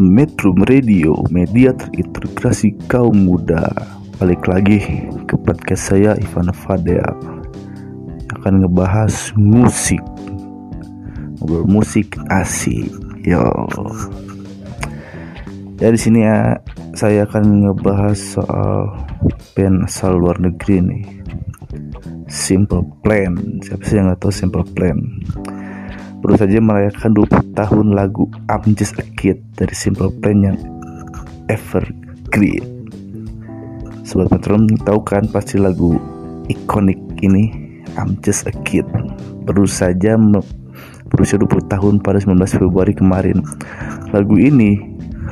Metro Radio, media terintegrasi kaum muda. Balik lagi ke podcast saya Ivan Fadel akan ngebahas musik, ngobrol musik asik, yo. Ya di sini ya saya akan ngebahas soal band asal luar negeri nih. Simple Plan. Siapa sih yang nggak tahu Simple Plan? Baru saja merayakan 20 tahun lagu I'm Just a Kid dari Simple Plan yang evergreen. Sobat Metron tahu kan pasti lagu ikonik ini I'm Just a Kid baru saja berusia 20 tahun pada 19 Februari kemarin. Lagu ini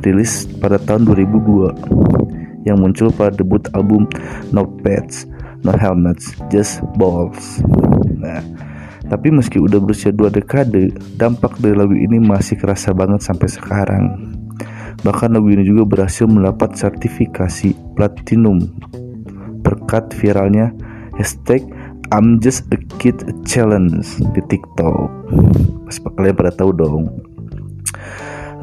rilis pada tahun 2002 yang muncul pada debut album No Pets, No Helmets, Just Balls. Nah, tapi meski udah berusia dua dekade, dampak dari lagu ini masih kerasa banget sampai sekarang. Bahkan lagu ini juga berhasil mendapat sertifikasi platinum berkat viralnya hashtag I'm Just a Kid Challenge di TikTok. Pasti kalian pada tahu dong.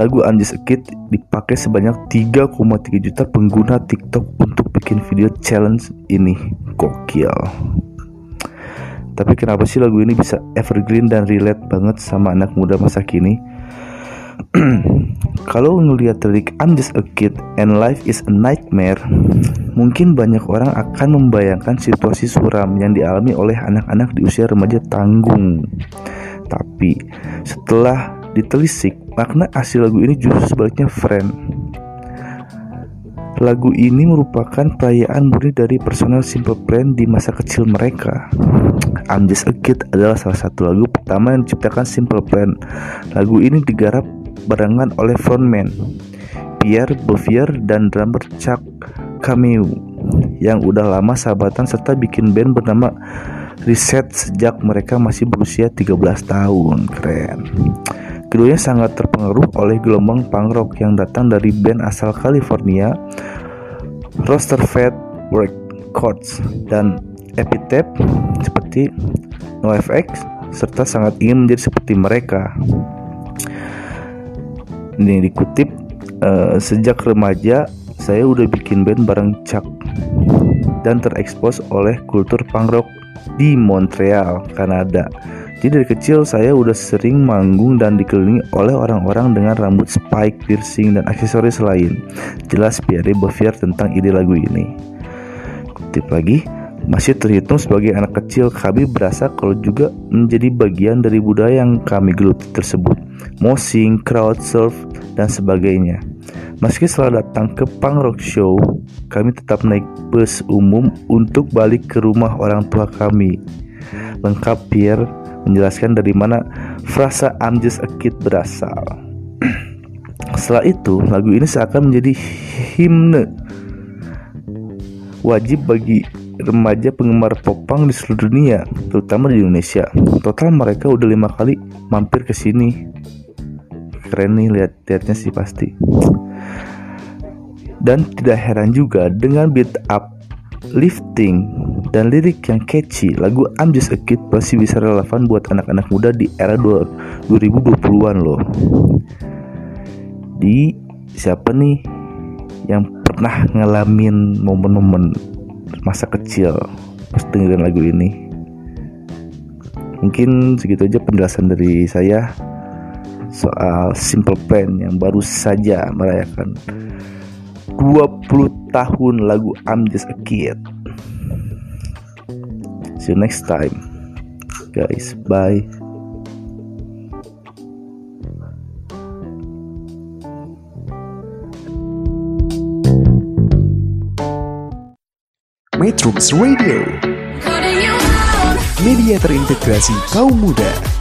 Lagu I'm Just a Kid dipakai sebanyak 3,3 juta pengguna TikTok untuk bikin video challenge ini. Gokil. Tapi kenapa sih lagu ini bisa evergreen dan relate banget sama anak muda masa kini? Kalau ngelihat lirik I'm just a kid and life is a nightmare, mungkin banyak orang akan membayangkan situasi suram yang dialami oleh anak-anak di usia remaja tanggung. Tapi setelah ditelisik, makna asli lagu ini justru sebaliknya friend. Lagu ini merupakan perayaan murni dari personel Simple Plan di masa kecil mereka. I'm Just a Kid adalah salah satu lagu pertama yang diciptakan Simple Plan. Lagu ini digarap barengan oleh frontman Pierre Bouvier dan drummer Chuck Cameo yang udah lama sahabatan serta bikin band bernama Reset sejak mereka masih berusia 13 tahun. Keren. Keduanya sangat terpengaruh oleh gelombang punk rock yang datang dari band asal California, Roster Fat Records dan Epitaph seperti NoFX serta sangat ingin menjadi seperti mereka. Ini dikutip eh, sejak remaja saya udah bikin band bareng Chuck dan terekspos oleh kultur punk rock di Montreal, Kanada. Jadi dari kecil saya udah sering manggung dan dikelilingi oleh orang-orang dengan rambut spike, piercing, dan aksesoris lain. Jelas Pierre Bouvier tentang ide lagu ini. Kutip lagi, masih terhitung sebagai anak kecil, kami berasa kalau juga menjadi bagian dari budaya yang kami geluti tersebut. Mosing, crowd surf, dan sebagainya. Meski setelah datang ke punk rock show, kami tetap naik bus umum untuk balik ke rumah orang tua kami. Lengkap Pierre menjelaskan dari mana frasa I'm just a kid berasal. Setelah itu, lagu ini seakan menjadi himne wajib bagi remaja penggemar popang di seluruh dunia, terutama di Indonesia. Total mereka udah lima kali mampir ke sini. Keren nih lihat lihatnya sih pasti. Dan tidak heran juga dengan beat up lifting dan lirik yang catchy, lagu I'm Just a Kid pasti bisa relevan buat anak-anak muda di era 2020-an loh. Di siapa nih yang pernah ngalamin momen-momen masa kecil pas dengerin lagu ini? Mungkin segitu aja penjelasan dari saya soal Simple Plan yang baru saja merayakan 20 tahun lagu I'm Just a Kid. See you next time, guys. Bye. Metrums Radio, media terintegrasi kaum muda.